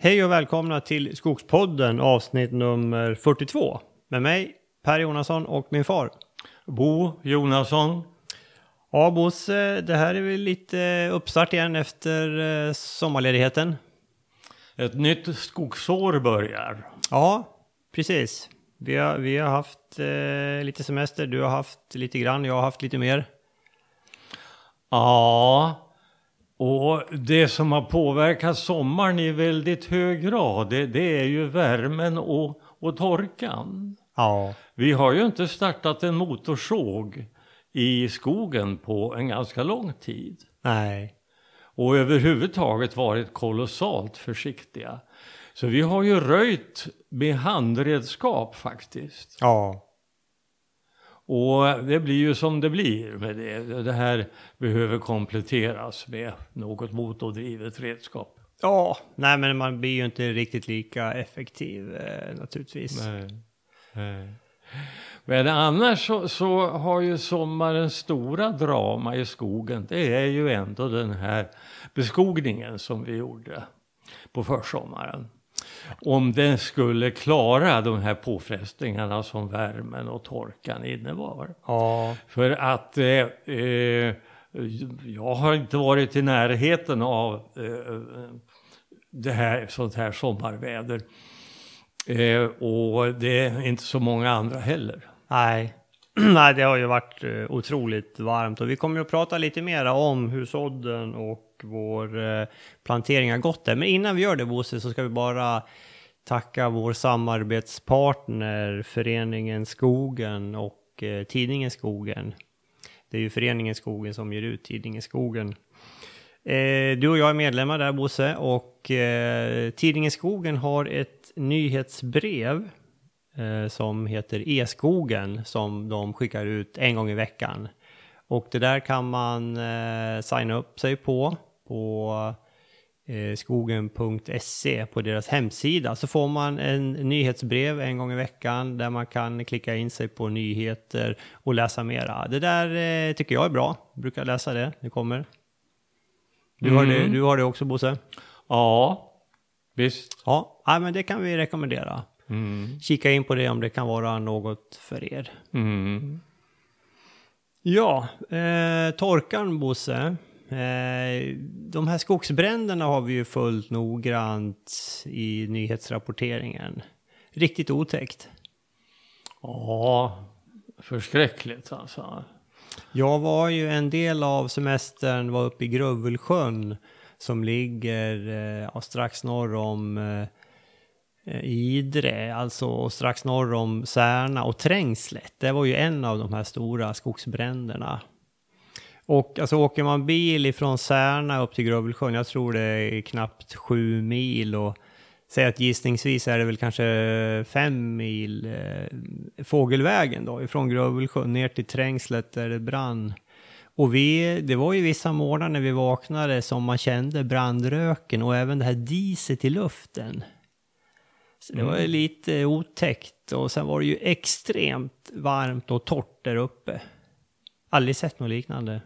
Hej och välkomna till Skogspodden avsnitt nummer 42 med mig Per Jonasson och min far. Bo Jonasson. Ja Bosse, det här är väl lite uppstart igen efter eh, sommarledigheten. Ett nytt skogsår börjar. Ja, precis. Vi har, vi har haft eh, lite semester, du har haft lite grann, jag har haft lite mer. Ja, och det som har påverkat sommaren i väldigt hög grad, det, det är ju värmen och, och torkan. Ja. Vi har ju inte startat en motorsåg i skogen på en ganska lång tid. Nej. Och överhuvudtaget varit kolossalt försiktiga. Så vi har ju röjt med handredskap faktiskt. Ja. Och det blir ju som det blir med det. Det här behöver kompletteras med något motordrivet redskap. Ja, nej men man blir ju inte riktigt lika effektiv eh, naturligtvis. Nej. Nej. Men annars så, så har ju sommarens stora drama i skogen, det är ju ändå den här beskogningen som vi gjorde på försommaren. Om den skulle klara de här påfrestningarna som värmen och torkan innebar. Ja. För att eh, eh, jag har inte varit i närheten av eh, det här, sånt här sommarväder. Eh, och det är inte så många andra heller. Nej. Nej, det har ju varit eh, otroligt varmt och vi kommer att prata lite mer om hur sådden och vår eh, plantering har gått där. Men innan vi gör det Bosse så ska vi bara tacka vår samarbetspartner Föreningen Skogen och eh, Tidningen Skogen. Det är ju Föreningen Skogen som ger ut Tidningen Skogen. Eh, du och jag är medlemmar där Bosse och eh, Tidningen Skogen har ett nyhetsbrev eh, som heter E-skogen som de skickar ut en gång i veckan. Och det där kan man eh, signa upp sig på på eh, skogen.se på deras hemsida. Så får man en nyhetsbrev en gång i veckan där man kan klicka in sig på nyheter och läsa mera. Det där eh, tycker jag är bra. Jag brukar läsa det. Det kommer. Du, har, det, Mm. du har det också Bosse? Ja, visst. Ja, men det kan vi rekommendera. Mm. Kika in på det om det kan vara något för er. Mm. Ja, eh, torkan Bosse. Eh, de här skogsbränderna har vi ju följt noggrant i nyhetsrapporteringen. Riktigt otäckt. Ja, förskräckligt alltså. Jag var ju en del av semestern var uppe i Grövelsjön som ligger eh, strax norr om eh, Idre, alltså strax norr om Särna och Trängslet. Det var ju en av de här stora skogsbränderna. Och alltså åker man bil ifrån Särna upp till Grövelsjön, jag tror det är knappt sju mil och säg att gissningsvis är det väl kanske fem mil eh, fågelvägen då ifrån Grövelsjön ner till Trängslet där det brann. Och vi, det var ju vissa morgnar när vi vaknade som man kände brandröken och även det här diset i luften. Så det var ju lite otäckt och sen var det ju extremt varmt och torrt där uppe. Aldrig sett något liknande.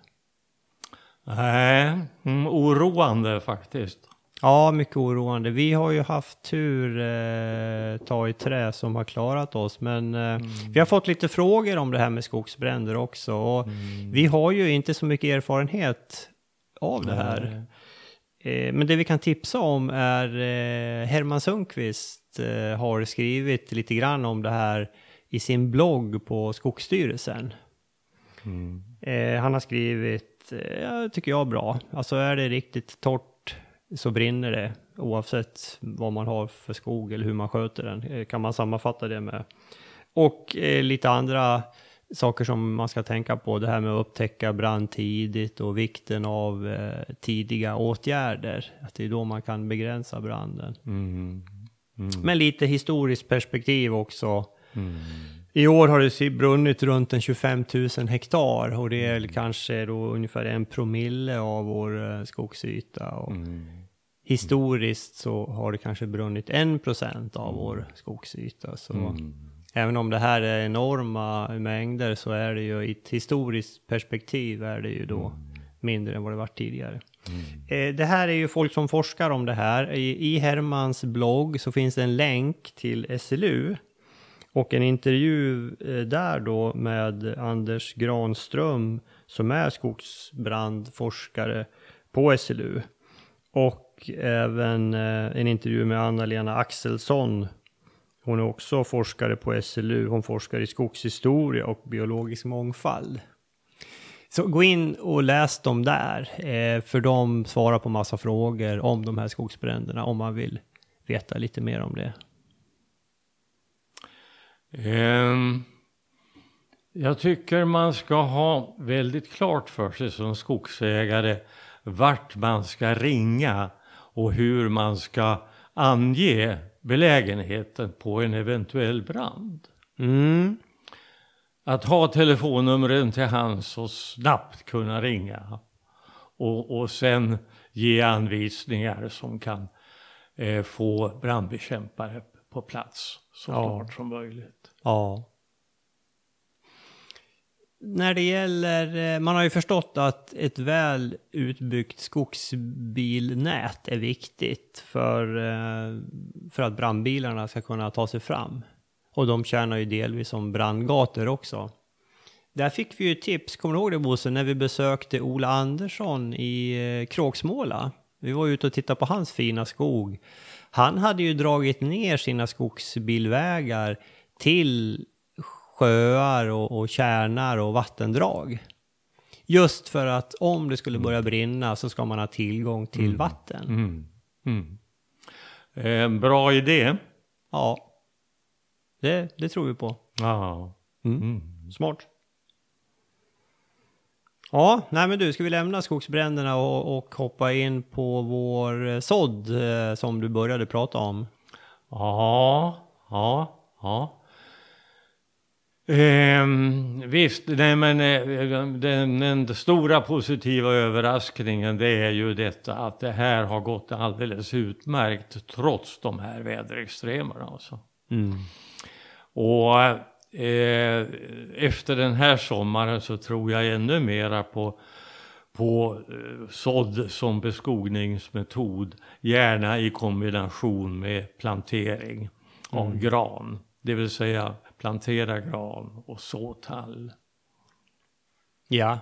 Nej, mm, oroande faktiskt. Ja, mycket oroande. Vi har ju haft tur, eh, ta i trä, som har klarat oss. Men eh, vi har fått lite frågor om det här med skogsbränder också. Och Vi har ju inte så mycket erfarenhet av det här. Eh, men det vi kan tipsa om är eh, Herman Sundqvist eh, har skrivit lite grann om det här i sin blogg på Skogsstyrelsen. Eh, han har skrivit, ja, tycker jag, bra. Alltså är det riktigt torrt så brinner det oavsett vad man har för skog eller hur man sköter den. Eh, kan man sammanfatta det med. Och eh, lite andra saker som man ska tänka på. Det här med att upptäcka brand tidigt och vikten av eh, tidiga åtgärder. Att det är då man kan begränsa branden. Mm. Men lite historiskt perspektiv också. I år har det brunnit runt en 25 000 hektar och det är kanske då ungefär en promille av vår eh, skogsyta. Och Historiskt så har det kanske brunnit en procent av vår skogsyta. Så även om det här är enorma mängder så är det ju i ett historiskt perspektiv är det ju då mindre än vad det varit tidigare. Eh, Det här är ju folk som forskar om det här. I, I Hermans blogg så finns det en länk till SLU och en intervju eh, där då med Anders Granström som är skogsbrandforskare på SLU. Och även eh, en intervju med Anna-Lena Axelsson. Hon är också forskare på SLU. Hon forskar i skogshistoria och biologisk mångfald. Så gå in och läs dem där, eh, för de svarar på massa frågor om de här skogsbränderna om man vill veta lite mer om det. Ehm, jag tycker man ska ha väldigt klart för sig som skogsägare vart man ska ringa och hur man ska ange belägenheten på en eventuell brand. Mm. Att ha telefonnumren till hands och snabbt kunna ringa och, och sen ge anvisningar som kan eh, få brandbekämpare på plats så Ja. snart som möjligt. Ja. När det gäller, eh, man har ju förstått att ett väl utbyggt skogsbilnät är viktigt för, eh, för att brandbilarna ska kunna ta sig fram. Och de tjänar ju delvis som brandgator också. Där fick vi ju tips, kommer du ihåg det Bosse, när vi besökte Ola Andersson i eh, Kråksmåla? Vi var ute och tittade på hans fina skog. Han hade ju dragit ner sina skogsbilvägar till sjöar och, och kärnar och vattendrag. Just för att om det skulle börja brinna så ska man ha tillgång till vatten. Mm. Mm. Eh, bra idé. Ja, det, det tror vi på. Ja. Mm. Smart. Ja, nej men du, ska vi lämna skogsbränderna och, och hoppa in på vår eh, sådd eh, som du började prata om? Ja, ja, ja. Ehm, visst, nej men eh, den, den stora positiva överraskningen det är ju detta att det här har gått alldeles utmärkt trots de här väderextremerna. Alltså. Och eh, efter den här sommaren så tror jag ännu mera på, på eh, sådd som beskogningsmetod. Gärna i kombination med plantering av gran. Det vill säga plantera gran och så tall. Ja,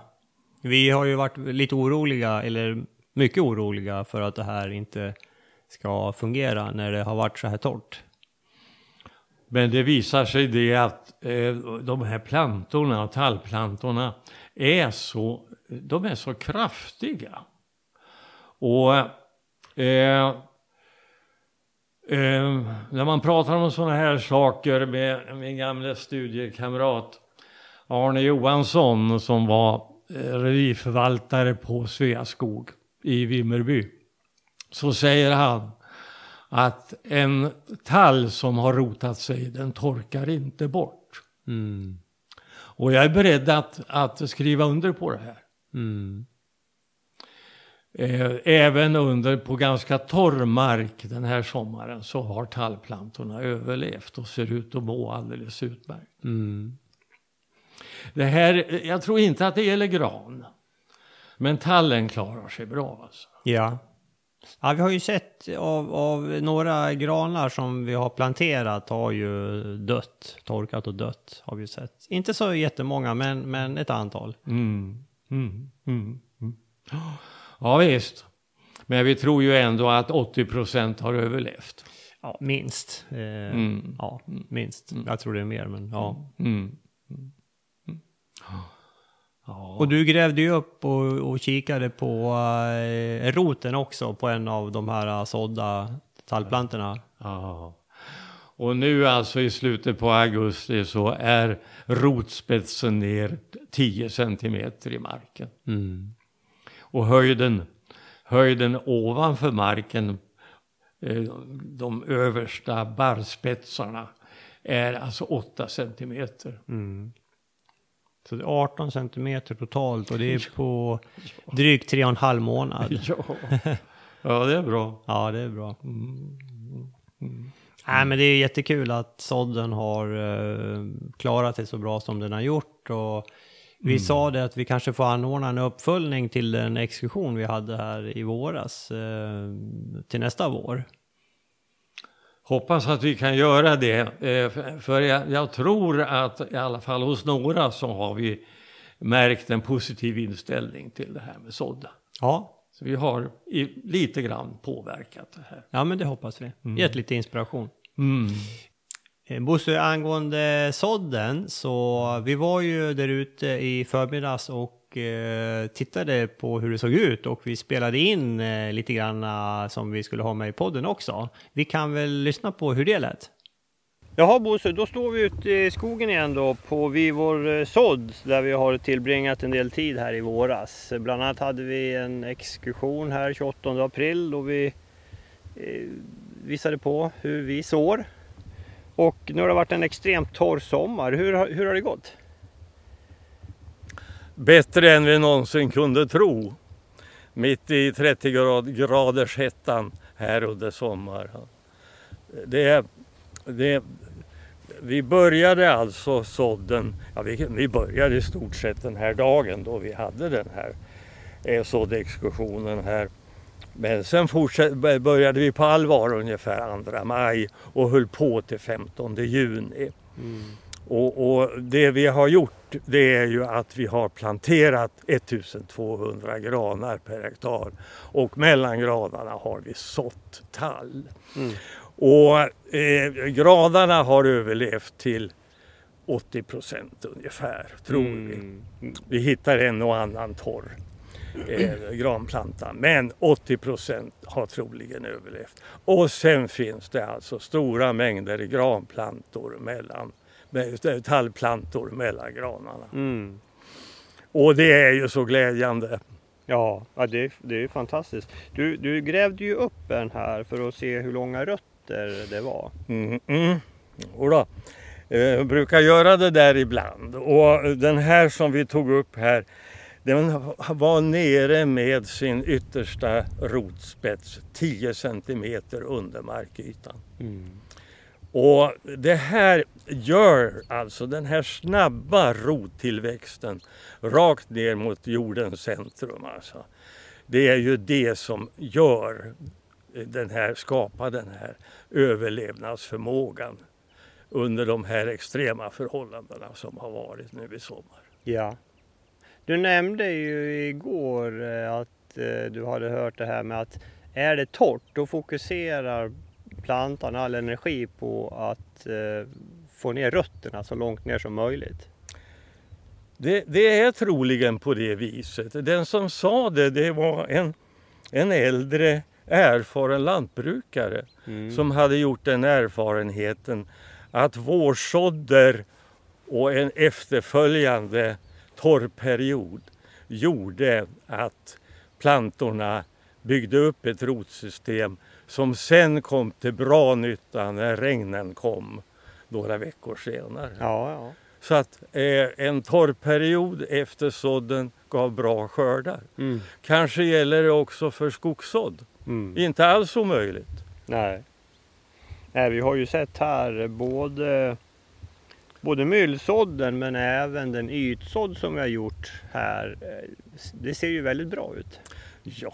vi har ju varit lite oroliga, eller mycket oroliga för att det här inte ska fungera när det har varit så här torrt. Men det visar sig det att eh, de här plantorna, tallplantorna, är så, de är så kraftiga. Och eh, eh, när man pratar om sådana här saker med min gamla studiekamrat Arne Johansson som var eh, revirförvaltare på Sveaskog i Vimmerby. Så säger han att en tall som har rotat sig, den torkar inte bort. Mm. Och jag är beredd att, att skriva under på det här. Mm. Eh, även under på ganska torr mark den här sommaren så har tallplantorna överlevt och ser ut att må alldeles utmärkt. Mm. Det här, jag tror inte att det gäller gran. Men tallen klarar sig bra alltså. Ja. Ja, vi har ju sett av, av några granar som vi har planterat har ju dött, torkat och dött har vi sett. Inte så jättemånga, men, men ett antal. Mm. Mm. Mm. Mm. Ja visst. Men vi tror ju ändå att 80 procent har överlevt. Ja, minst. Eh, Mm. Ja, minst. Jag tror det är mer, men ja. Mm. Ja. Och du grävde ju upp och, och kikade på eh, roten också på en av de här eh, sådda tallplantorna. Ja. Och nu alltså i slutet på augusti så är rotspetsen ner 10 centimeter i marken. Mm. Och höjden, höjden ovanför marken, eh, de översta barrspetsarna, är alltså 8 centimeter. Mm. Så det är 18 centimeter totalt och det är på drygt tre och en halv månad. Ja. ja, det är bra. Ja, det är bra. Nej, men det är jättekul att sådden har eh, klarat sig så bra som den har gjort. Och Vi sa det att vi kanske får anordna en uppföljning till den exkursion vi hade här i våras eh, till nästa vår. Hoppas att vi kan göra det, eh, för jag, jag, tror att i alla fall hos några så har vi märkt en positiv inställning till det här med sådda. Ja. Så vi har i, lite grann påverkat det här. Ja, men det hoppas vi. Mm. Gett lite inspiration. Mm. Eh, Bosse, angående sådden, så vi var ju där ute i förmiddags och Eh, tittade på hur det såg ut och vi spelade in eh, lite grann eh, som vi skulle ha med i podden också. Vi kan väl lyssna på hur det lät? Jaha Bosse, då står vi ute i skogen igen då på Vivor sådd där vi har tillbringat en del tid här i våras. Bland annat hade vi en exkursion här 28 april då vi visade på hur vi sår och nu har det varit en extremt torr sommar. Hur, hur har det gått? Bättre än vi någonsin kunde tro. Mitt i 30 grad, graders hettan här under sommaren. Det, det, vi började alltså sådden, ja, vi, vi började i stort sett den här dagen då vi hade den här eh, såddexkursionen här men sen började vi på allvar ungefär 2 maj och höll på till 15 juni. Mm. Och, och, det vi har gjort det är ju att vi har planterat 1200 granar per hektar och mellan granarna har vi sått tall. Mm. Och eh, granarna har överlevt till 80 procent ungefär, tror mm. vi. Vi hittar en och annan torr eh, granplanta. Men 80 procent har troligen överlevt. Och sen finns det alltså stora mängder granplantor mellan tallplantor mellan granarna. Mm. Och det är ju så glädjande. Ja, det, det är fantastiskt. Du, du grävde ju upp en här för att se hur långa rötter det var. Mm, mm. Oda. Jag eh, brukar göra det där ibland. Och den här som vi tog upp här den var nere med sin yttersta rotspets 10 centimeter under markytan. Mm. Och det här gör alltså den här snabba rottillväxten rakt ner mot jordens centrum. Alltså. Det är ju det som gör den här, skapar den här överlevnadsförmågan under de här extrema förhållandena som har varit nu i sommar. Ja, du nämnde ju igår eh, att eh, du hade hört det här med att är det torrt då fokuserar plantan all energi på att eh, få ner rötterna så långt ner som möjligt. Det, det, är troligen på det viset. Den som sa det, det var en, en äldre erfaren lantbrukare mm. som hade gjort den erfarenheten att vårsådder och en efterföljande torrperiod gjorde att plantorna byggde upp ett rotsystem som sen kom till bra nytta när regnen kom några veckor senare. Ja, ja. Så att eh, en torrperiod efter sådden gav bra skördar. Mm. Kanske gäller det också för skogssådd. Mm. Inte alls omöjligt. Nej. Nej, vi har ju sett här både både myllsådden men även den ytsådd som vi har gjort här. Eh, det ser ju väldigt bra ut. Ja,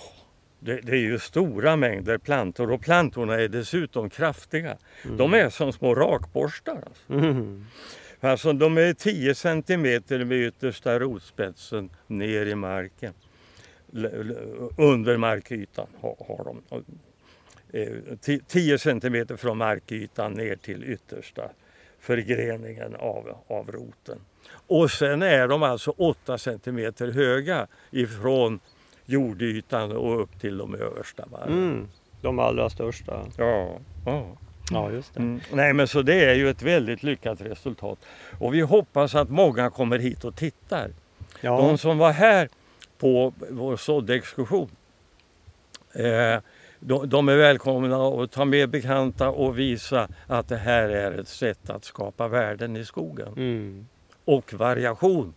det, det, är ju stora mängder plantor och plantorna är dessutom kraftiga. Mm. De är som små rakborstar. Alltså. Mm. Alltså de är 10 centimeter med yttersta rotspetsen ner i marken. Under markytan har, de. 10 eh, centimeter från markytan ner till yttersta förgreningen av, av roten. Och sen är de alltså 8 centimeter höga ifrån jordytan och upp till de översta varven. Mm, de allra största. Ja, ja. Ja, just det. Mm. Nej, men så det är ju ett väldigt lyckat resultat. Och vi hoppas att många kommer hit och tittar. Ja. De som var här på vår såddexkursion eh, de, de, är välkomna att ta med bekanta och visa att det här är ett sätt att skapa värden i skogen. Mm. Och variation.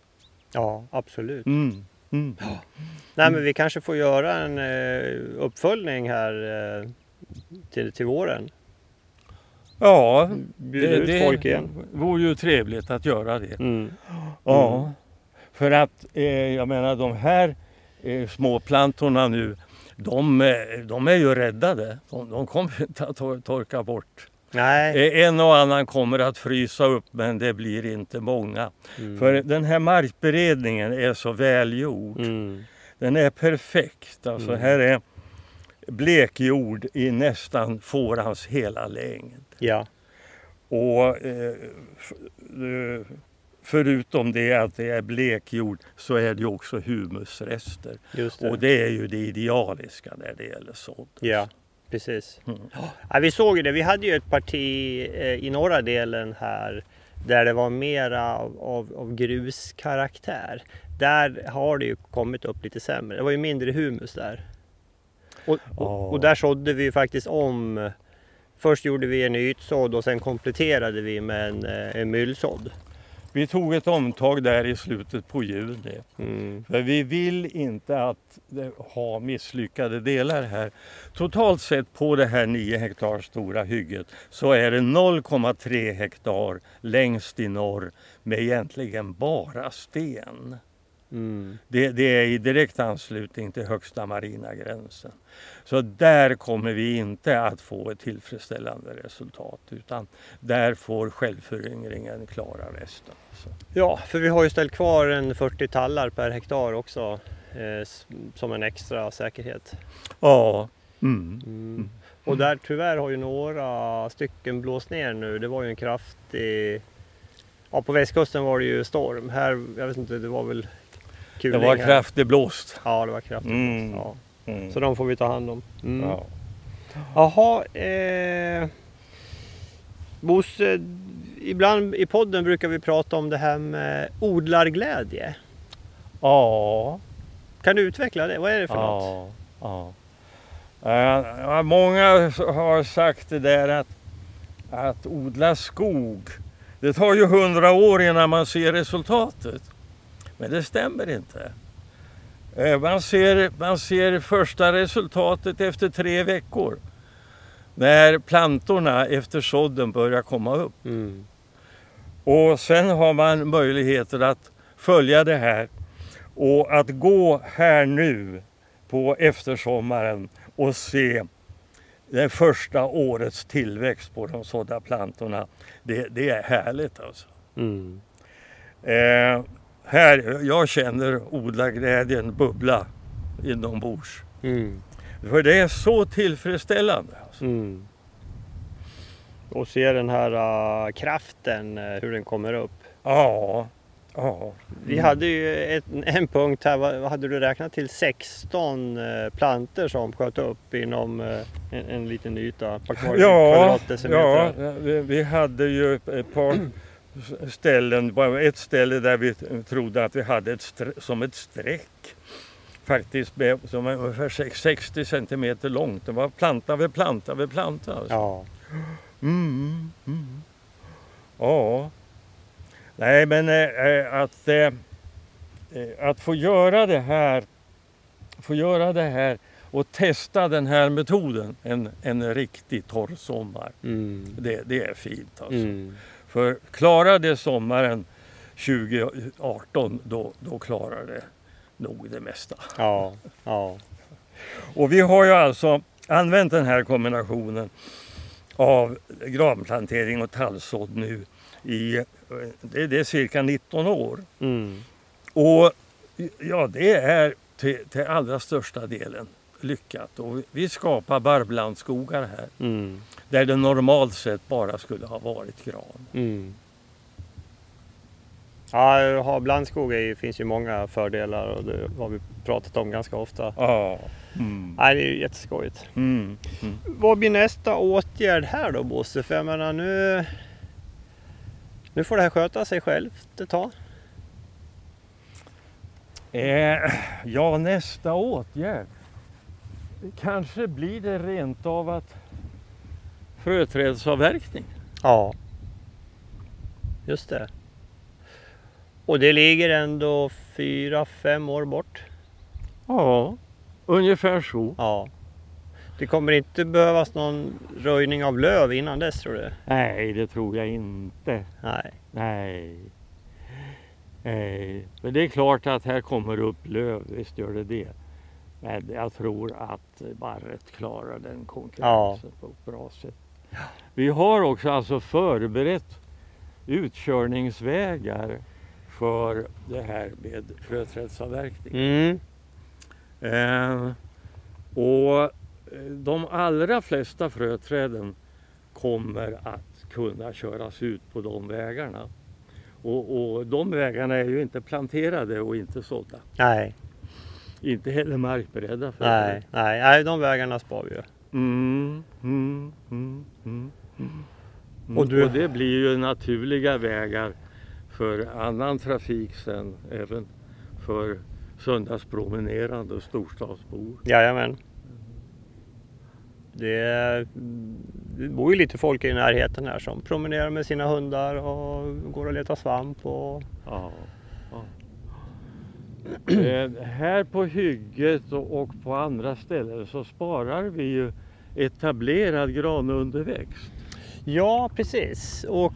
Ja, absolut. Mm. Mm. Ja. Nej, men vi kanske får göra en uh, uppföljning här uh, till, till våren. Ja, Bjuda ut folk igen. Det vore ju trevligt att göra det. Mm. Ja. För att eh, jag menar de här eh, småplantorna nu, de, eh, de är ju räddade. De, de kommer inte att tor- torka bort. Nej. Eh, En och annan kommer att frysa upp men det blir inte många. Mm. För den här markberedningen är så välgjord. Mm. Den är perfekt. Alltså Mm. här är blekjord i nästan fårans hela längd. Ja. Och eh, eh, förutom det att det är blekjord så är det ju också humusrester. Det. Och det är ju det idealiska när det gäller sådd. Ja, precis. Mm. Ja, vi såg ju det. Vi hade ju ett parti eh, i norra delen här där det var mera av, av, av gruskaraktär. Där har det ju kommit upp lite sämre. Det var ju mindre humus där. Och, och, och där sådde vi ju faktiskt om. Först gjorde vi en ytsådd och sen kompletterade vi med en, eh, en myllsådd. Vi tog ett omtag där i slutet på juni. Mm. För vi vill inte att ha misslyckade delar här. Totalt sett på det här 9 hektar stora hygget så är det 0,3 hektar längst i norr med egentligen bara sten. Mm. Det, det är i direkt anslutning till högsta marina gränsen. Så där kommer vi inte att få ett tillfredsställande resultat utan där får självföryngringen klara resten. Så. Ja, för vi har ju ställt kvar en 40 tallar per hektar också eh, som en extra säkerhet. Ja. Mm. Mm. Och där tyvärr har ju några stycken blåst ner nu. Det var ju en kraftig... Ja, på västkusten var det ju storm. Här, jag vet inte, det var väl Det kuling var här. kraftigt blåst. Ja, det var kraftigt. Mm. Ja. Mm. Så de får vi ta hand om. Mm. Ja. Jaha, eh... Bosse, ibland i podden brukar vi prata om det här med odlarglädje. Ja. Kan du utveckla det? Vad är det för något? Ja. ja. Eh, ja, många har sagt det där att, att odla skog, det tar ju hundra år innan man ser resultatet. Men det stämmer inte. Eh, Man ser, man ser första resultatet efter tre veckor. När plantorna efter sådden börjar komma upp. Mm. Och sen har man möjligheter att följa det här och att gå här nu på eftersommaren och se det första årets tillväxt på de sådda plantorna. Det, det är härligt alltså. Mm. Eh, här, jag känner odlarglädjen bubbla inombords. Mm. För det är så tillfredsställande. Alltså. Mm. Och se den här uh, kraften, uh, hur den kommer upp. Ja, ja. Vi hade ju ett, en punkt här, vad, hade du räknat till? 16 uh, planter som sköt upp inom uh, en, en liten yta. ett par Ja, kvadratdecimeter. ja vi, vi hade ju ett par ställen, bara ett ställe där vi trodde att vi hade ett som ett streck. Faktiskt med, som är ungefär sex- 60 centimeter långt. Det var planta vid planta vid planta. Alltså. Ja. Mm, mm. Ja. Nej men eh, att, eh, att få göra det här få göra det här och testa den här metoden en, en riktig torr sommar. Mm. Det, det är fint alltså. Mm. För klarar det sommaren 2018 då, då klarar det nog det mesta. Ja. Ja. Och vi har ju alltså använt den här kombinationen av granplantering och tallsådd nu i det, det är cirka 19 år. Mm. Och ja, det är till, till allra största delen lyckat. Och vi- skapar barrblandskogar här Mm. där det normalt sett bara skulle ha varit gran. Mm. Ja, ha blandskog är, finns ju många fördelar och det har vi pratat om ganska ofta. Ja. Mm. Nej, det är ju jätteskojigt. Mm. Mm. Vad blir nästa åtgärd här då Bosse? För jag menar nu... Nu får det här sköta sig självt ett tag. Eh, ja, nästa åtgärd. Kanske blir det rent av att fröträdsavverkning. Ja. Just det. Och det ligger ändå fyra, fem år bort. Ja, ungefär så. Ja. Det kommer inte behövas någon röjning av löv innan dess tror du? Nej, det tror jag inte. Nej. Nej. Nej, men det är klart att här kommer upp löv, visst gör det det. Men jag tror att barret klarar den konkurrensen på ett bra sätt. Vi har också alltså förberett utkörningsvägar för det här med fröträdsavverkning. Mm. Eh, och de allra flesta fröträden kommer att kunna köras ut på de vägarna. Och, och de vägarna är ju inte planterade och inte sådda. Nej, Inte heller markberedda för nej, nej, nej, de vägarna spar vi ju. Mm, mm, mm, mm, mm. Och Och, du- det blir ju naturliga vägar för annan trafik sen, även för söndagspromenerande och storstadsbor. Jajamän. Det, det bor ju lite folk i närheten här som promenerar med sina hundar och går och letar svamp. Och... Ja. Eh, här på hygget och, och på andra ställen så sparar vi ju etablerad granunderväxt. Ja, precis. Och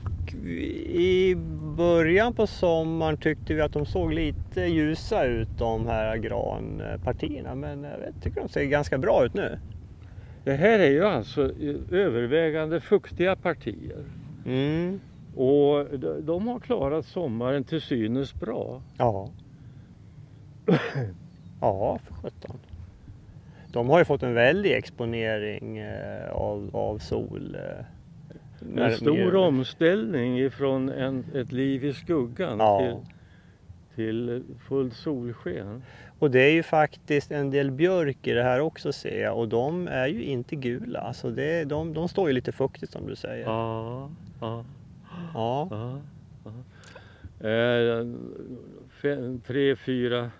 i början på sommaren tyckte vi att de såg lite ljusa ut de här granpartierna. Men jag tycker de ser ganska bra ut nu. Det här är ju alltså eh, övervägande fuktiga partier. Mm. Och de har klarat sommaren till synes bra. Ja. Ja, för sjutton. De har ju fått en väldig exponering eh, av, av sol. Eh, En stor mer- omställning ifrån en, ett liv i skuggan Ja. till, till fullt solsken. Och det är ju faktiskt en del björk i det här också ser jag. Och de är ju inte gula. Alltså det, de, de står ju lite fuktigt som du säger. Ja, ja, Ja. ja. ja. Eh, fem, tre, fyra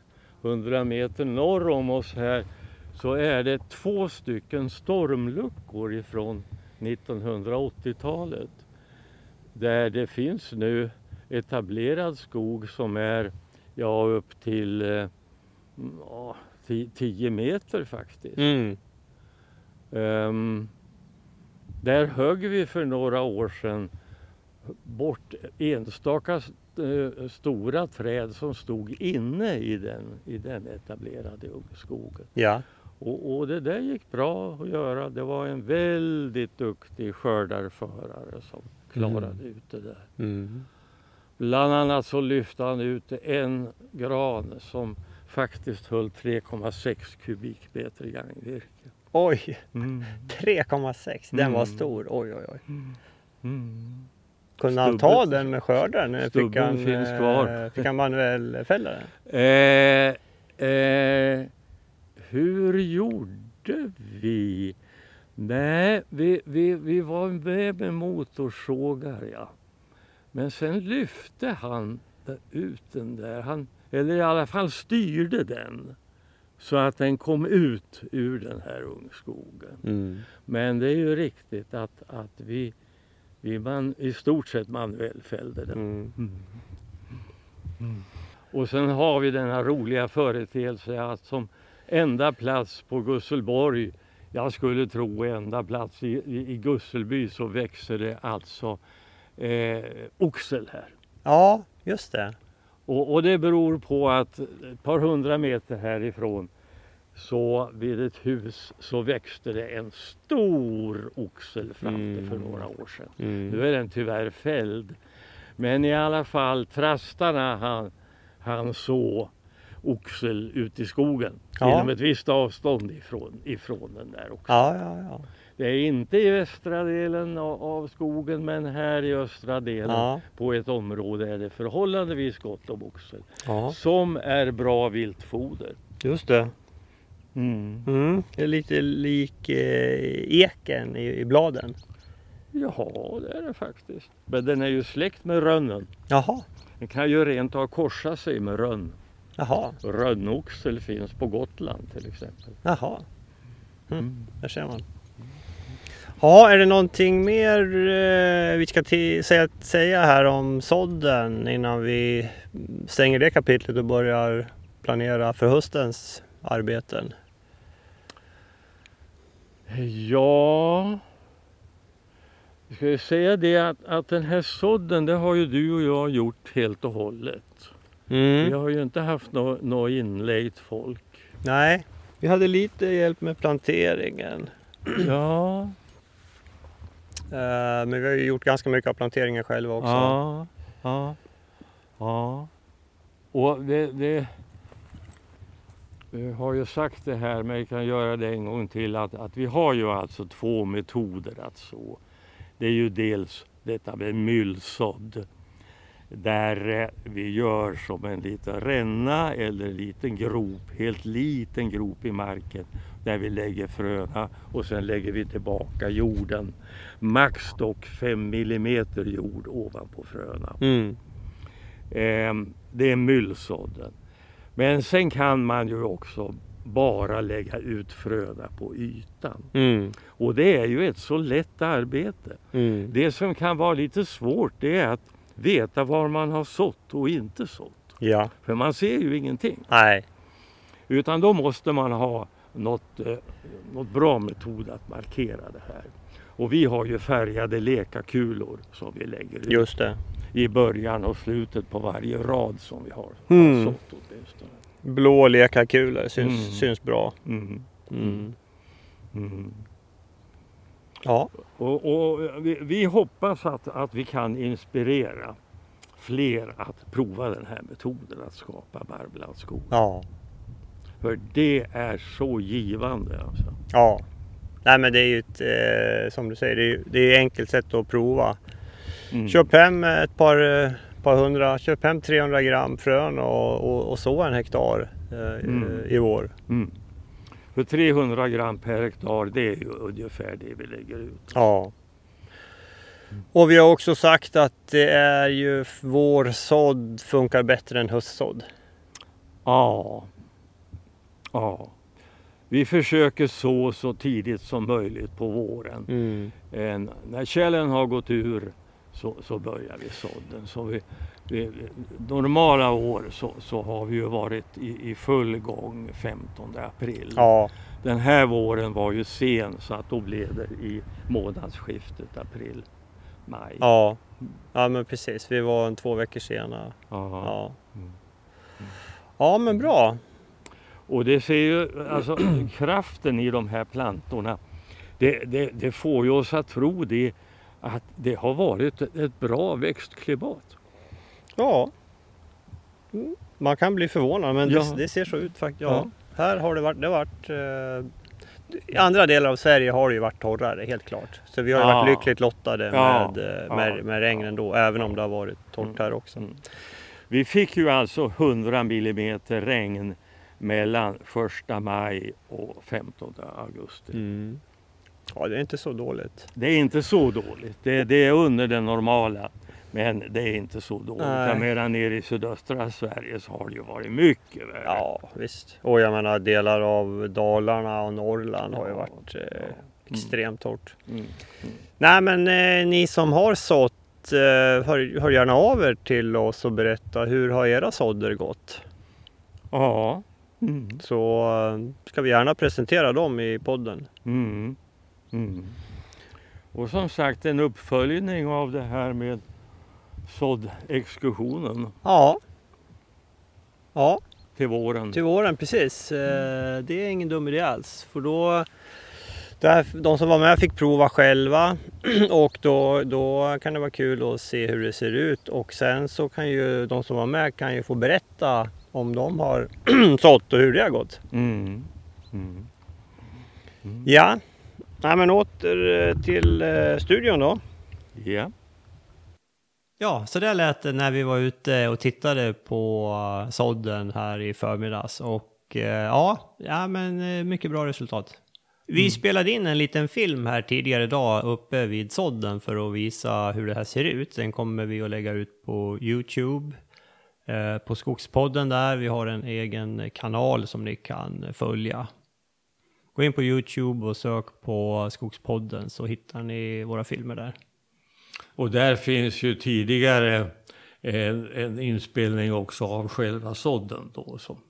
hundra meter norr om oss här så är det två stycken stormluckor ifrån 1980-talet. Där det finns nu etablerad skog som är ja, upp till eh, ja, 10 meter faktiskt. Mm. Ehm, där högg vi för några år sedan bort enstaka eh, stora träd som stod inne i den, i den etablerade ungskogen. Ja. Och, och det där gick bra att göra. Det var en väldigt duktig skördarförare som klarade Mm. ut det där. Mm. Bland annat så lyfte han ut en gran som faktiskt höll 3,6 kubikmeter gagnvirke. Oj, Mm. 3,6. Den var Mm. stor. Oj, oj, oj. Kunde han ta den med skördaren? Fick han, finns eh, kvar. Fick han manuell fälla den? Eh, eh, hur gjorde vi? Nej, vi, vi, vi var med med motorsågar ja. Men sen lyfte han ut den där. Han, eller i alla fall styrde den. Så att den kom ut ur den här ungskogen. Mm. Men det är ju riktigt att, att vi, vi man, i stort sett manuellfällde den. Mm. Och sen har vi den här roliga företeelsen att som enda plats på Gusselborg, jag skulle tro enda plats i, i, i Gusselby så växer det alltså eh, oxel här. Ja, just det. Och, och det beror på att ett par hundra meter härifrån så vid ett hus så växte det en stor oxel fram till för Mm. några år sedan. Mm. Nu är den tyvärr fälld. Men i alla fall, trastarna han, han så oxel ut i skogen Ja. inom ett visst avstånd ifrån, ifrån den där oxeln. Ja, ja, ja. Det är inte i västra delen av, av skogen men här i östra delen Ja, på ett område är det förhållandevis gott om oxel. ja. Som är bra viltfoder. just det. Mm. Det är lite lik eh, eken i, i bladen. Ja, det är det faktiskt. Men den är ju släkt med rönnen. Jaha, Den kan ju rent av korsa sig med rönn. jaha, Rönnoxel finns på Gotland till exempel. jaha. Mm. Där ser man. Ja, är det någonting mer eh, vi ska säga, säga här om sådden innan vi stänger det kapitlet och börjar planera för höstens arbeten? Ja, jag ska ju säga det att, att den här sådden det har ju du och jag gjort helt och hållet. Vi Mm. har ju inte haft något nå inlejt folk. Nej, vi hade lite hjälp med planteringen. Ja, Eh, men vi har ju gjort ganska mycket av planteringen själva också. ja, ja, ja. Och det, det, vi har ju sagt det här, men jag kan göra det en gång till, att, att vi har ju alltså två metoder att så. Det är ju dels detta med myllsådd, där eh, vi gör som en liten ränna eller en liten grop, helt liten grop i marken, där vi lägger fröna och sen lägger vi tillbaka jorden. Max dock 5 millimeter jord ovanpå fröna. Mm. Ehm, det är myllsådden. Men sen kan man ju också bara lägga ut fröna på ytan. Mm. Och det är ju ett så lätt arbete. Mm. Det som kan vara lite svårt det är att veta var man har sått och inte sått. Ja, För man ser ju ingenting. nej. Utan då måste man ha något, eh, något bra metod att markera det här. Och vi har ju färgade lekakulor som vi lägger ut Just det. I början och slutet på varje rad som vi har Mm. sått åtminstone. Blå lekakulor syns, Mm. syns bra. Mm. Mm. Mm. Ja. Och, och vi, vi hoppas att, att vi kan inspirera fler att prova den här metoden att skapa barrblandskog. Ja. För det är så givande alltså. Ja. Nej men det är ju ett, eh, som du säger, det är, det är ju enkelt sätt att prova. Mm. Köp hem ett par, eh, par hundra, köp hem 300 gram frön och, och, och så en hektar eh, Mm. i vår. Mm. För 300 gram per hektar det är ju ungefär det vi lägger ut. Ja. Och vi har också sagt att det är ju vårsådd funkar bättre än höstsådd. Ja. ja. Vi försöker så så tidigt som möjligt på våren. Mm. En, när källen har gått ur så, så börjar vi sådden. Så vi, vi, normala år så, så har vi ju varit i, i full gång 15 april. Ja. Den här våren var ju sen så att då blev det i månadsskiftet april-maj. Ja. ja men precis, vi var en två veckor sena. Ja. Ja. Mm. ja men bra. Och det ser ju, alltså kraften i de här plantorna, det, det, det får ju oss att tro det att det har varit ett- bra växtklimat. Ja. Mm. Man kan bli förvånad men Ja. det, det ser så ut faktiskt. Ja. Ja. Här har det varit, det har varit eh, i andra delar av Sverige har det ju varit torrare helt klart. Så vi har ju Ja. varit lyckligt lottade med, eh, Ja. med, med regnen då, även om det har varit torrt här också. Mm. Vi fick ju alltså 100 millimeter regn mellan 1 maj och 15 augusti. Mm. Ja, det är inte så dåligt. Det är inte så dåligt. Det, det är under det normala. Men det är inte så dåligt. Nej. Medan nere i sydöstra Sverige så har det ju varit mycket värre. Ja, visst. Och jag menar delar av Dalarna och Norrland har ju Ja, varit eh, ja. extremt torrt. Mm. Nej, men eh, ni som har sått, eh, hör, hör gärna av er till oss och berätta hur har era sådder gått? Ja. Mm. Så eh, ska vi gärna presentera dem i podden. Mm. Mm. Och som sagt en uppföljning av det här med såddexkursionen Ja. Ja, till våren. till våren precis. Eh, det är ingen dum idé alls. För då, där, de som var med fick prova själva och då, då kan det vara kul att se hur det ser ut. Och sen så kan ju de som var med kan ju få berätta om de har sått och hur det har gått. Mm. Mm. Ja, Nej, men åter eh, till eh, studion då. Ja. Ja, så där lät det när vi var ute och tittade på eh, sådden här i förmiddags. Och ja, ja men mycket bra resultat. Vi spelade in en liten film här tidigare idag uppe vid sådden för att visa hur det här ser ut. Den kommer vi att lägga ut på Youtube, eh, på Skogspodden där. Vi har en egen kanal som ni kan följa. Gå in på Youtube och sök på Skogspodden så hittar ni våra filmer där. Och där finns ju tidigare en, en inspelning också av själva sådden då. Som,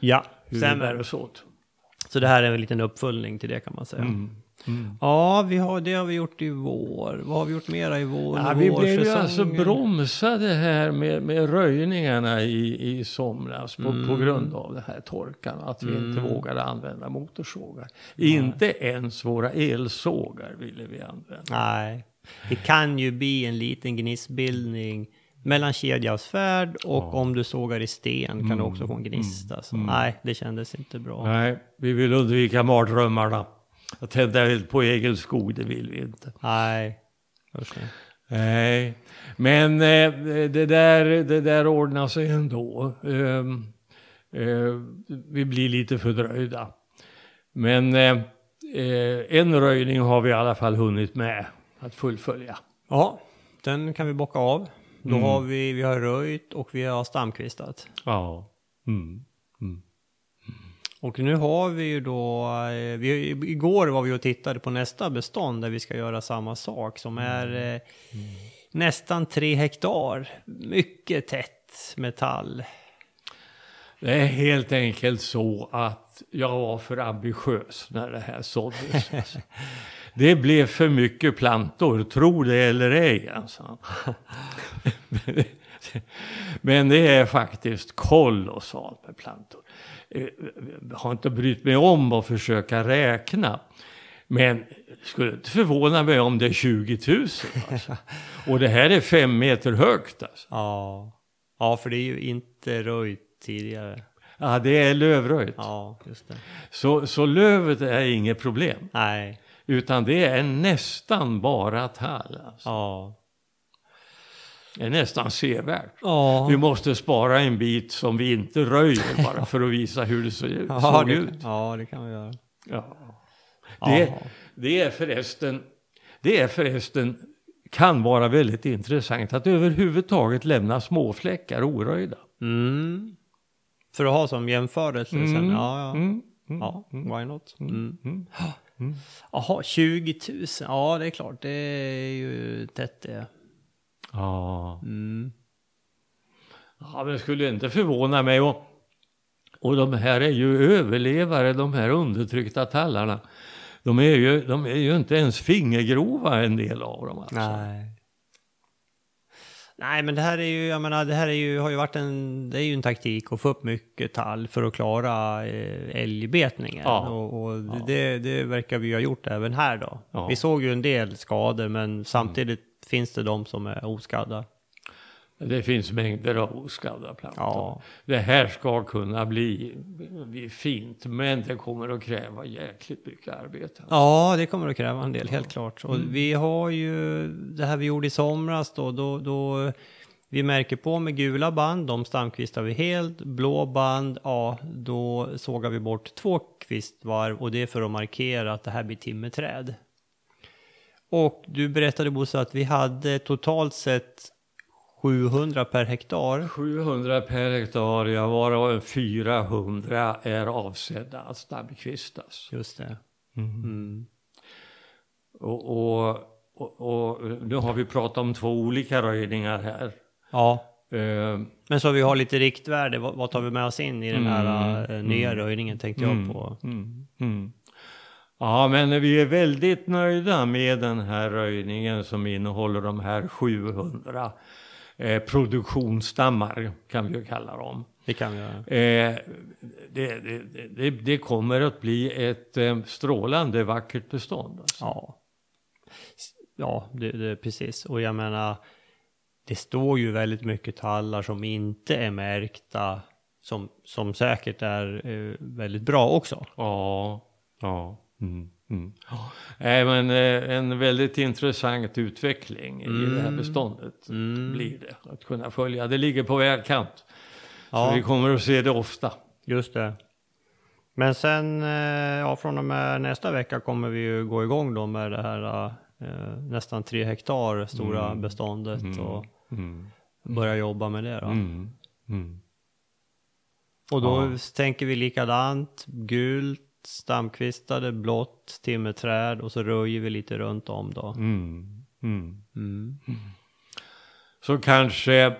Ja, hur stämmer. Så det här är en liten uppföljning till det kan man säga. Mm. Ja, vi har, det har vi gjort i vår. Vad har vi gjort mera i vår? Ja, vi blev ju alltså bromsade här med, med röjningarna i, i somras på, på grund av den här torkan. Att vi inte vågade använda motorsågar. Inte ens våra elsågar ville vi använda. Nej, det kan ju bli en liten gnistbildning mellan kedjavsfärd och om du sågar i sten kan du också få en gnista. Så nej, det kändes inte bra. Nej, vi vill undvika mardrömmarna. Att tända eld på egen skog, det vill vi inte. Nej, nej. Men eh, det, där, det där ordnar sig ändå. Eh, eh, vi blir lite fördröjda. Men eh, en röjning har vi i alla fall hunnit med att fullfölja. Ja, den kan vi bocka av. Då har vi, vi har röjt och vi har stamkvistat. Ja. Mm. Och nu har vi ju då, eh, vi, igår var vi och tittade på nästa bestånd där vi ska göra samma sak som är eh, nästan tre hektar. Mycket tätt metall. Det är helt enkelt så att jag var för ambitiös när det här såddes. Det blev för mycket plantor, tro det eller ej. Alltså. Men det är faktiskt kolossalt med plantor. Eh, har inte brytt mig om att försöka räkna. Men skulle inte förvåna mig om det är 20 000. Alltså. Och det här är fem meter högt. Alltså. Ja. ja, för det är ju inte röjt tidigare. Ja, det är lövröjt. Ja, just det. Så, så lövet är inget problem. Nej, Utan det är nästan bara tall. Alltså. ja. Är nästan sevärt. Ja, Vi måste spara en bit som vi inte röjer bara för att visa hur det såg ut. ja, det, ut. ja det kan vi göra. Ja. Det, det är förresten, det är förresten, kan vara väldigt intressant att överhuvudtaget lämna småfläckar oröjda. Mm. För att ha som jämförelse sen. Mm. Ja, ja. Mm. Ja, why not? Mm. Mm. Jaha, 20 000. Ja, det är klart. Det är ju tätt det. Ja. Mm. ja, men det skulle inte förvåna mig. Och, och de här är ju överlevare, de här undertryckta tallarna. De är ju, de är ju inte ens fingergrova en del av dem. Alltså. Nej. Nej, men det här är ju, jag menar, det här är ju, har ju varit en, det är ju en taktik att få upp mycket tall för att klara eh, älgbetningen. Ja. Och, och Det, det verkar vi ha gjort även här då. Ja. Vi såg ju en del skador, men samtidigt finns det de som är oskadda. Det finns mängder av oskadda plantor. Ja. Det här ska kunna bli, bli fint, men det kommer att kräva jäkligt mycket arbete. Ja, det kommer att kräva en del, helt klart. Och vi har ju det här vi gjorde i somras då, då, då vi märker på med gula band, de stamkvistar vi helt. Blå band, ja, då sågar vi bort två kvistvarv och det är för att markera att det här blir timmerträd. Och du berättade Bosse att vi hade totalt sett 700 per hektar. 700 per hektar, ja, varav 400 är avsedda att snabbkvistas. Just det. Mm. Och, och, och, och nu har vi pratat om två olika röjningar här. Ja, Eh, men så vi har lite riktvärde, vad, vad tar vi med oss in i den här eh, nya röjningen tänkte jag på. Ja, men vi är väldigt nöjda med den här röjningen som innehåller de här 700 eh, produktionsstammar, kan vi ju kalla dem. Det kan vi göra. Eh, det, det, det, det kommer att bli ett eh, strålande vackert bestånd. Alltså. Ja, ja det, precis. Och jag menar, det står ju väldigt mycket tallar som inte är märkta, som, som säkert är eh, väldigt bra också. Ja, ja. Mm, mm. Men eh, en väldigt intressant utveckling i det här beståndet blir det. Att kunna följa. Det ligger på vägkant. Ja. Så vi kommer att se det ofta. Just det. Men sen, eh, ja, från och med nästa vecka kommer vi ju gå igång då med det här eh, nästan tre hektar stora beståndet och Mm. börja jobba med det då. Mm. Mm. Och då tänker vi likadant, gult, stamkvistade, blått, timmerträd och så röjer vi lite runt om då. Mm. Mm. Mm. Så kanske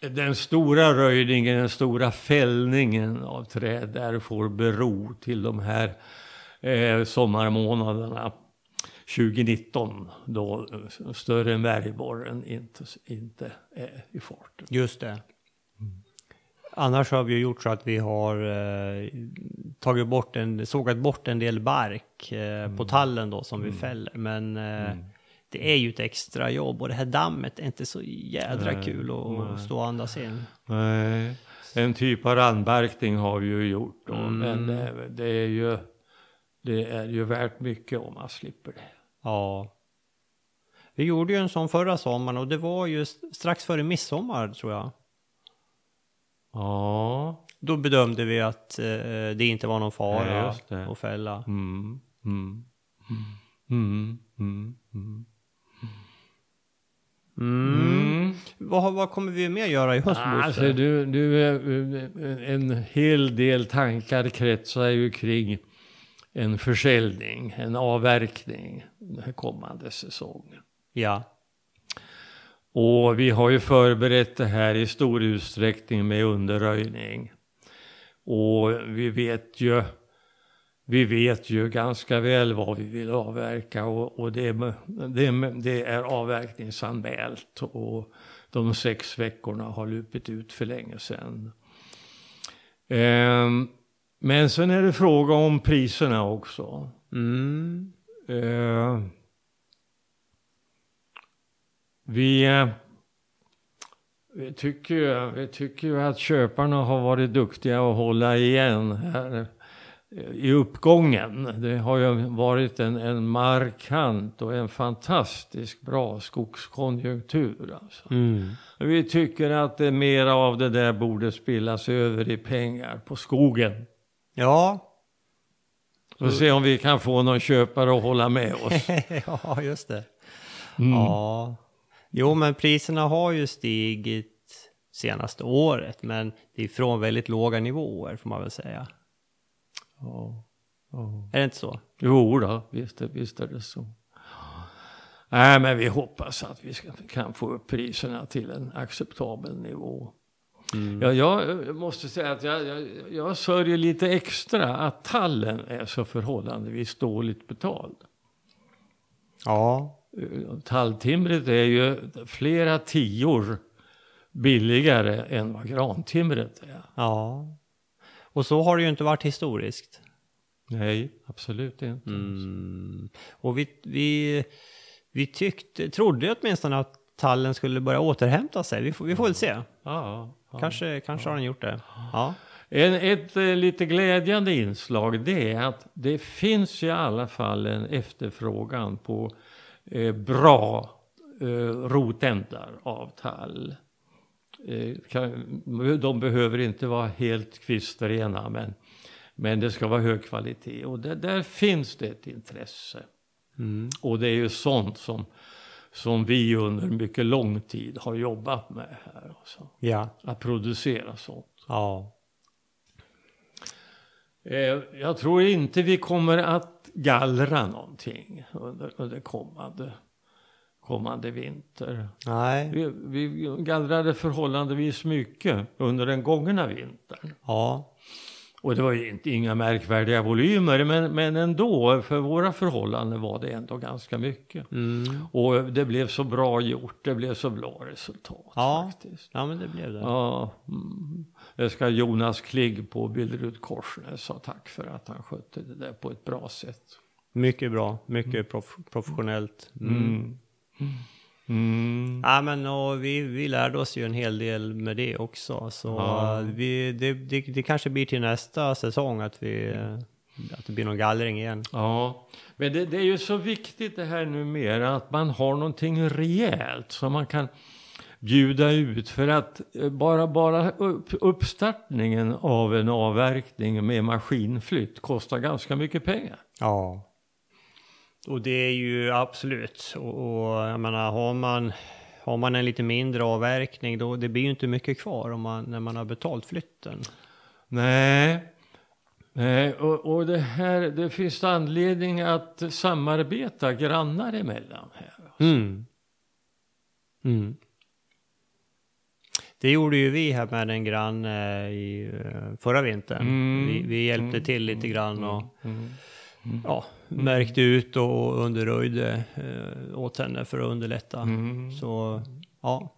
den stora röjningen, den stora fällningen av träd där får bero till de här eh, sommarmånaderna. 2019 då större märgborren inte, inte är i farten. Just det. Annars har vi gjort så att vi har eh, tagit bort en, sågat bort en del bark eh, på tallen då som vi fäller. Men eh, det är ju ett extra jobb och det här dammet är inte så jädra Nej, kul att nej. stå och andas in. Nej, en typ av randbarkning har vi ju gjort då, Mm. men det, är ju det är ju värt mycket om man slipper det. Ja. Vi gjorde ju en sån förra sommaren och det var ju strax före midsommar tror jag. Ja, Då bedömde vi att eh, det inte var någon Ja, fara det. att fälla. mm, mm, mm, mm, mm. Mm. Vad, vad kommer vi mer göra i höst, Bosse? Alltså du, du, eh, en hel del tankar kretsar ju kring en försäljning, en avverkning den kommande säsongen. Ja. Och vi har ju förberett det här i stor utsträckning med underröjning. Och vi vet ju, vi vet ju ganska väl vad vi vill avverka och, och det, det, det är avverkningsanmält. Och de sex veckorna har lupit ut för länge sedan. Ehm, men sen är det fråga om priserna också. Mm. Eh, vi, eh, vi, tycker, ju- vi tycker ju att köparna har varit duktiga att hålla igen här i uppgången. Det har ju varit en, en markant och en fantastiskt bra skogskonjunktur. Alltså. Mm. Vi tycker att det mera av det där borde spillas över i pengar på skogen. Ja. Får se om vi kan få någon köpare att hålla med oss. ja, just det. Mm. Ja. Jo, men priserna har ju stigit senaste året, men det är från väldigt låga nivåer får man väl säga. Ja, ja. Är det inte så? Jo då, visst, visst är det så. Nej, men vi hoppas att vi ska, kan få upp priserna till en acceptabel nivå. Ja, jag måste säga att jag, jag, jag sörjer lite extra att tallen är så förhållandevis dåligt betald. Ja. Eh, Talltimret är ju flera tior billigare än vad grantimret är. Ja. Och så har det ju inte varit historiskt. Nej, absolut inte. Mm. Och vi, vi, vi tyckte, trodde åtminstone att tallen skulle börja återhämta sig. Vi får, vi får väl se. Ja, ja. Kanske, kanske har den gjort det. Ja. En, ett eh, lite glädjande inslag det är att det finns i alla fall en efterfrågan på bra eh, rotändar av tall. Eh, de behöver inte vara helt kvistrena men, men det ska vara hög kvalitet och det, där finns det ett intresse. Mm. Och det är ju sånt som, som vi under mycket lång tid har jobbat med här. Också. Ja. Att producera sånt. Ja. Eh, Jag tror inte vi kommer att gallra någonting under, under kommande, kommande vinter. Nej. Vi, vi gallrade förhållandevis mycket under den gångna vintern. Ja. Och det var ju inte, inga märkvärdiga volymer men, men ändå, för våra förhållanden var det ändå ganska mycket. Mm. Och det blev så bra gjort, det blev så bra resultat Ja. faktiskt. Ja, men det blev det. Ja, mm. det ska Jonas Kligg på Billerud Korsnäs ha tack för att han skötte det där på ett bra sätt. Mycket bra. Mycket prof professionellt. Mm. Mm. Ja, men och vi, vi lärde oss ju en hel del med det också. Så Ja. vi, det, det, det kanske blir till nästa säsong att, vi, att det blir någon gallring igen. Ja, men det, det är ju så viktigt det här numera att man har någonting rejält som man kan bjuda ut för att eh, bara, bara upp, uppstartningen av en avverkning med maskinflytt kostar ganska mycket pengar. Ja. Och det är ju absolut. Och, och jag menar, har man, har man en lite mindre avverkning då det blir ju inte mycket kvar om man, när man har betalt flytten. Nej, Nej och, och det här, det finns anledning att samarbeta grannar emellan här. Mm. Mm. Det gjorde ju vi här med en granne i eh, förra vintern. Mm. Vi, vi hjälpte Mm. till lite grann och Mm. Ja, märkte ut och underröjde eh, åt henne för att underlätta. Mm. Så ja,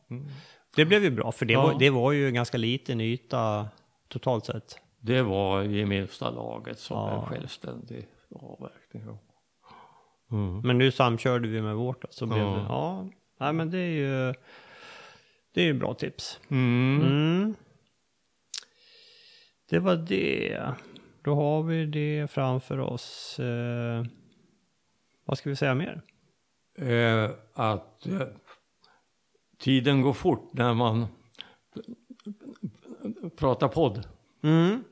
det blev ju bra för det, Ja. var, det var ju en ganska liten yta totalt sett. Det var i minsta laget som Ja. en självständig avverkning. Mm. Men nu samkörde vi med vårt då, så blev Ja. det, ja, nej men det är ju, det är ju bra tips. Mm. Mm. Det var det. Då har vi det framför oss. Eh, vad ska vi säga mer? Eh, att eh, tiden går fort när man pratar podd. Mm.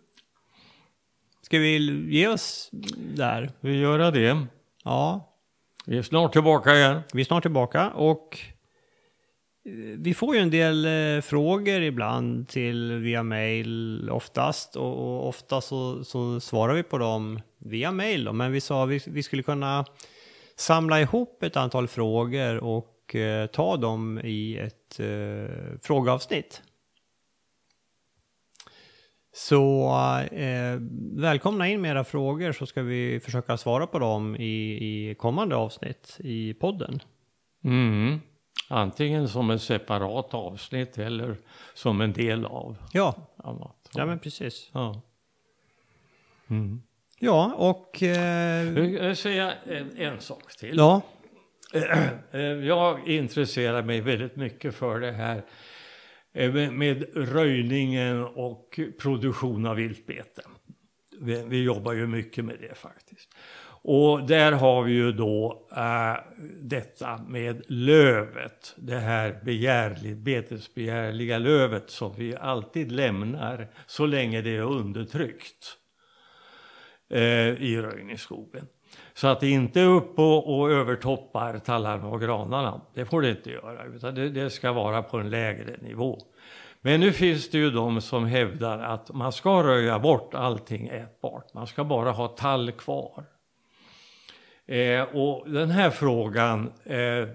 Ska vi ge oss där? Vi gör det. Ja, Vi är snart tillbaka igen. vi är snart tillbaka och vi får ju en del eh, frågor ibland till via mail oftast och, och ofta så, så svarar vi på dem via mail då. men vi sa vi, vi skulle kunna samla ihop ett antal frågor och eh, ta dem i ett eh, frågeavsnitt. Så eh, välkomna in med era frågor så ska vi försöka svara på dem i, i kommande avsnitt i podden. Mm. Antingen som ett separat avsnitt eller som en del av Ja, annat. ja men precis. Ja. Mm. Ja, och... Eh, Jag vill säga en, en sak till. ja, Eh, Jag intresserar mig väldigt mycket för det här eh, med- röjningen och produktion av viltbete. Vi, vi jobbar ju mycket med det faktiskt. Och där har vi ju då äh, detta med lövet, det här begärligt, betesbegärliga lövet som vi alltid lämnar så länge det är undertryckt äh, i röjningsskogen. Så att det inte är upp och, och övertoppar tallarna och granarna. Det får det inte göra, utan det, det ska vara på en lägre nivå. Men nu finns det ju de som hävdar att man ska röja bort allting ätbart. Man ska bara ha tall kvar. Eh, och den här frågan eh,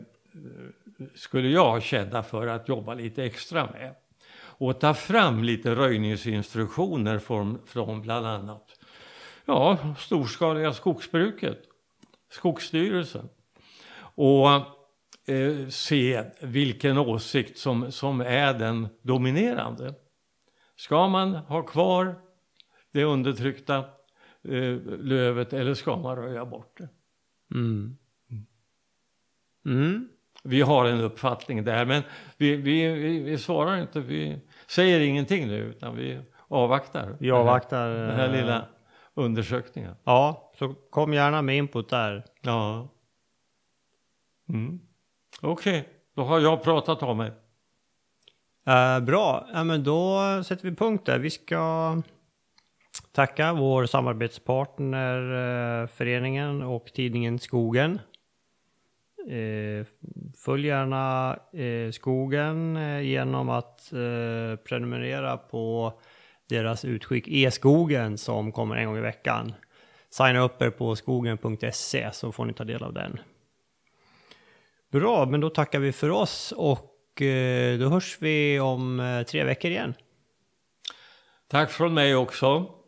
skulle jag känna för att jobba lite extra med. Och ta fram lite röjningsinstruktioner från, från bland annat ja, storskaliga skogsbruket, Skogsstyrelsen. Och eh, se vilken åsikt som, som är den dominerande. Ska man ha kvar det undertryckta eh, lövet eller ska man röja bort det? Mm. Mm. Vi har en uppfattning där, men vi, vi, vi, vi svarar inte, vi säger ingenting nu, utan vi avvaktar. Vi avvaktar. Den här eh, lilla undersökningen. Ja, så kom gärna med input där. Ja. Mm. Okej, då har jag pratat om mig. Eh, bra, ja, men då sätter vi punkt där. Vi ska tacka vår samarbetspartner eh, föreningen och tidningen Skogen. Eh, följ gärna eh, Skogen genom att prenumerera på deras utskick E-skogen som kommer en gång i veckan. Signa upp er på skogen.se så får ni ta del av den. Bra, men då tackar vi för oss och då hörs vi om tre veckor igen. Tack från mig också.